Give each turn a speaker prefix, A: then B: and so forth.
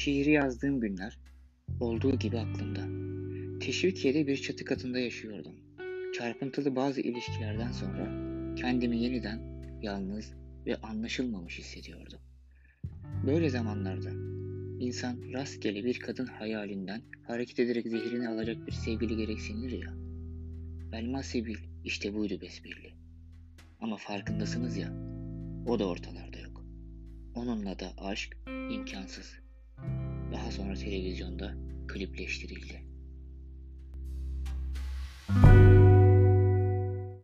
A: Şiiri yazdığım günler olduğu gibi aklımda. Teşvikiye'de bir çatı katında yaşıyordum. Çarpıntılı bazı ilişkilerden sonra kendimi yeniden yalnız ve anlaşılmamış hissediyordum. Böyle zamanlarda insan rastgele bir kadın hayalinden hareket ederek zehrini alacak bir sevgili gereksinir ya. Belma Sebil işte buydu besbelli. Ama farkındasınız ya, o da ortalarda yok. Onunla da aşk imkansız. Daha sonra televizyonda klipleştirildi.